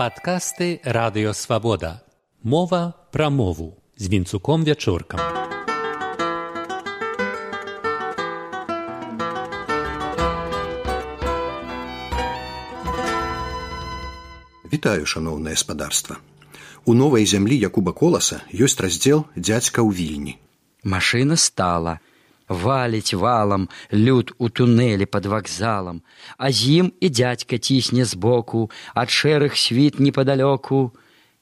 Падкасты радыёвабода. Мова пра мову з вінцуком вячоркам. Вітаю шаноўнае спадарства. У новай зямлі Якуба коласа ёсць раздзел дзядзька ў вільні. Машына стала, валіць валам люд у тунэлі под вакзалам, а з ім і дзядзька цісне збоку, ад шэрых світ непадалёку.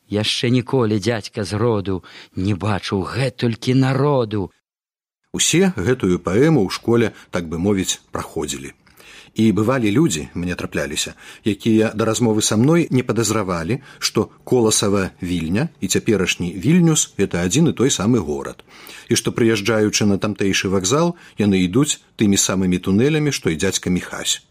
Яшчэ ніколі дзядзька з роду не бачыў гэтулькі народу. Усе гэтую паэму ў школе, так бы мовіць, праходзілі. І бывалі людзі, мне трапляліся, якія да размовы са мной не падазравалі, што коласава вільня і цяперашні вільнюс это адзін і той самы горад. І што прыязджаючы на тамтэйшы вакзал, яны ідуць тымі самымі тунэлямі, што і дзядзька міхась.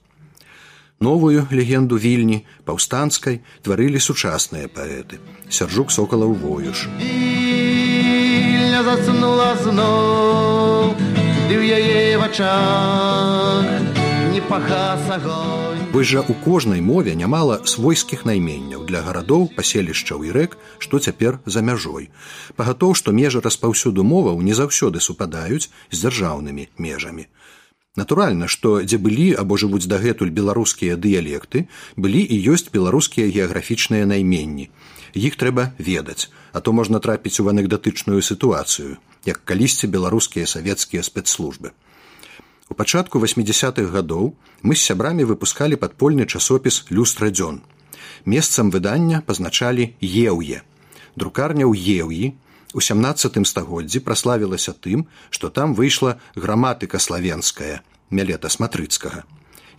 Новую легенду вільні паўстанцкай тварылі сучасныя паэты. Сярджук сокала ў воюш. заснула зноў ды ў яе вачах не пахас агонь. Вось жа у кожнай мове нямала свойскіх найменняў для гарадоў, паселішчаў і рэк, што цяпер за мяжой. Пагатоў, што межы распаўсюду моваў не заўсёды супадаюць з дзяржаўнымі межамі. Натуральна, што дзе былі або жывуць дагэтуль беларускія дыялекты, былі і ёсць беларускія геаграфічныя найменні. Іх трэба ведаць, а то можна трапіць у анекдатычную сітуацыю, як калісьці беларускія савецкія спецслужбы. У пачатку 80-х гадоў мы з сябрамі выпускалі падпольны часопіс люстра дзён. Месцам выдання пазначалі еўе. Друкарня ў еўі у 17 стагоддзі праславілася тым, што там выйшла граматыка славенская мялета сматрыцкага.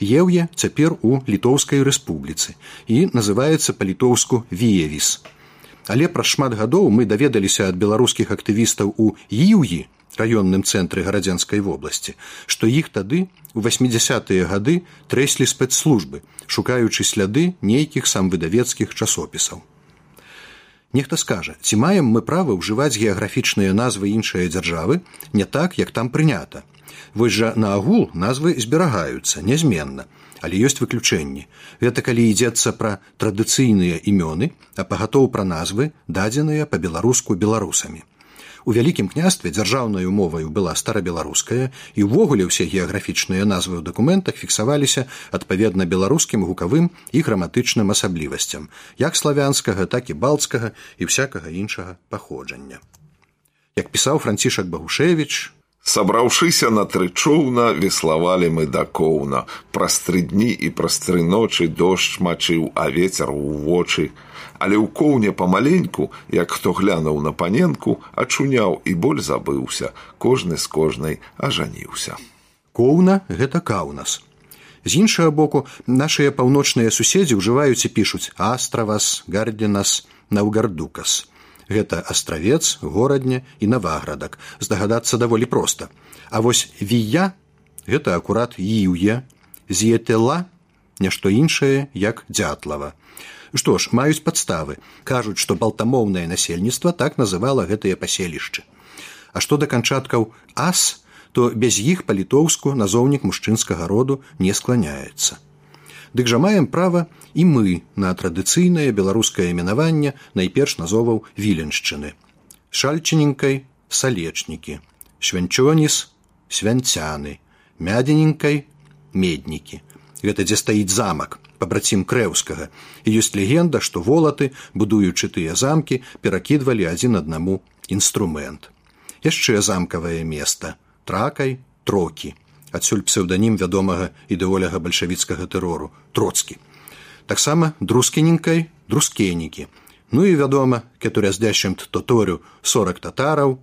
Еўе цяпер у літоўскай рэспубліцы і называецца па-літоўску віевіс. Але праз шмат гадоў мы даведаліся ад беларускіх актывістаў у іўі раённым цэнтры гарадзянскай вобласці, што іх тады у 80-тыя гады трэслі спецслужбы, шукаючы сляды нейкіх самвыдавецкіх часопісаў. Нехта скажа, ці маем мы права ўжываць геаграфічныя назвы іншыя дзяржавы не так, як там прынята. Вось жа на агул назвы зберагаюцца нязменна, але ёсць выключэнні. Гэта калі ідзецца пра традыцыйныя імёны, а пагатоў пра назвы дадзеныя па-беларуску беларусамі. У вялікім княстве дзяржаўнаю моваю была старабеларуская і ўвогуле ўсе геаграфічныя назвы ў дакументах фіксаваліся адпаведна беларускім гукавым і граматычным асаблівасцям, як славянскага, так і балцкага і всякага іншага паходжання. Як пісаў францішак Багушевич, Сабраўшыся на тры чоўна веславалі мы да коўна. Праз тры дні і праз тры ночы дождж мачыў, а вецер у вочы але ў коўне памаленьку, як хто глянуў на паненку, ачуняў і боль забыўся, кожны з кожнай ажаніўся. Коўна гэта каўнас. З іншага боку, нашыя паўночныя суседзі ўжываюць і пішуць астравас, гардзінас, наўгардукас. Гэта астравец, горадня і наваградак, здагадацца даволі проста. А вось вія гэта акурат іўе, з'етела, нешта іншае, як дзятлава. Што ж маюць падставы кажуць што балтамоўнае насельніцтва так называла гэтыя паселішчы А што да канчаткаў ас то без іх па-літоўску назоўнік мужчынскага роду не скланяецца Дык жа маем права і мы на традыцыйнае беларускае іменаванне найперш назоваў віленшчыны. Шальчыненькай салечнікі свянчоніс свянцяны мядзененькай меднікі. Гэта дзе стаіць замак пабрацім крэўскага. І ёсць легенда што волаты будуючы тыя замкі перакідвалі адзін аднаму інструмент. Яшчэ замкавае место тракай трокі адсюль псеўданім вядомага ідэоляга бальшавіцкага тэрору троцкі. Таксама друскененькай друскенікі ну і вядома кетуряздящым тоторю сорок татараў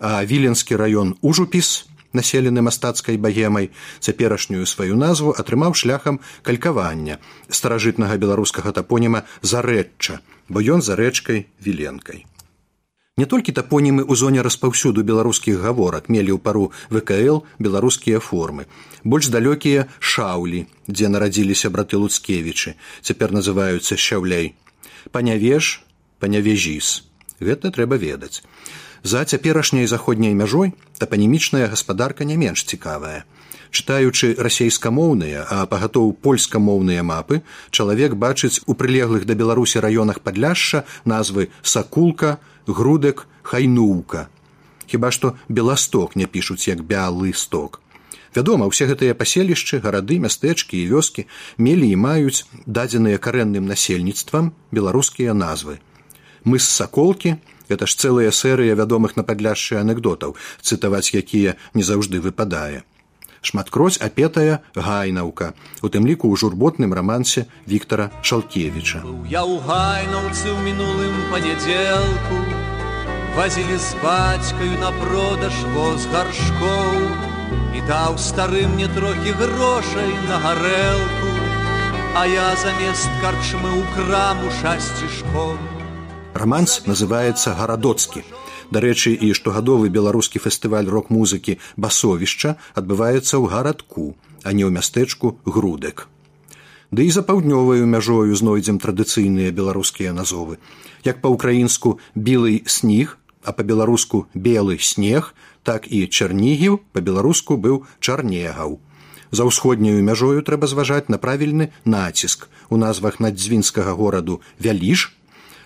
а віленскі раён ужупіс населены мастацкай багемай цяперашнюю сваю назву атрымаў шляхам калькавання старажытнага беларускага тапоніма зарэчча бо ён за рэчкай віленкай не толькі тапонімы ў зоне распаўсюду беларускіх гаворак мелі ў пару вКл беларускія формы. Больш далёкія шаулі дзе нарадзіліся браты луцкевічы цяпер называюцца шаўляй панявеж панявежіс гэта трэба ведаць За цяперашняй заходняй мяжой тапанімічная гаспадарка не менш цікавая. Чытаючы расейскамоўныя, а пагатоў польскамоўныя мапы, чалавек бачыць у прылеглых да Беларусі раёнах падляшша назвы сакулка, грудек, хайнуўка. Хіба што беласток не пішуць як бялы сток. Вядома, усе гэтыя паселішчы, гарады, мястэчкі і вёскі мелі і маюць дадзеныя карэнным насельніцтвам беларускія назвы. Мы з саколкі, гэта ж цэлая серыя вядомых на падляшшы анекдотаў, цытаваць якія не заўжды выпадае. Шматкроць апетая гайнаўка, у тым ліку ў журботным рамансе Віктора Шалкевіча. Я ў гайнаўцы ў мінулым панядзелку вазілі з бацькаю на продаж воз гаршкоў і даў старым мне трохі грошай на гарэлку, А я замест карчмы ў краму шасцішком. Раманс называецца гарадоцкі. Дарэчы, і штогадовы беларускі фестываль рок-музыкі басовішча адбываецца ў гарадку, а не ў мястэчку грудек. Ды і за паўднёваю мяжою знойдзем традыцыйныя беларускія назовы. Як па-ўкраінску білый снег, а па-беларуску белы снег, так і чарнігіў па-беларуску быў чарнегаў. За ўсходняю мяжою трэба зважаць на правільны націск у назвах наддзвінскага гораду вяліж,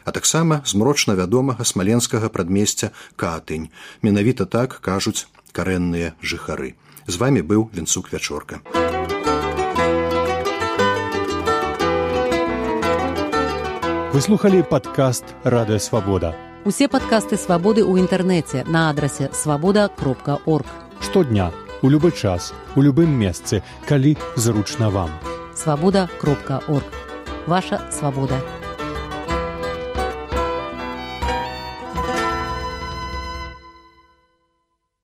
а таксама змрочна вядомага смаленскага прадмесця катынь. Менавіта так кажуць карэнныя жыхары. З вами быў вінцук вячорка. Выслухалі падкаст радыёвабода. Усе падкасты свабоды ў інтэрнэце на адрасе свабода кропка орг. Штодня, у любы час, у любым месцы, калі зручна вам. Свабода кропка орг. Ваша свабода.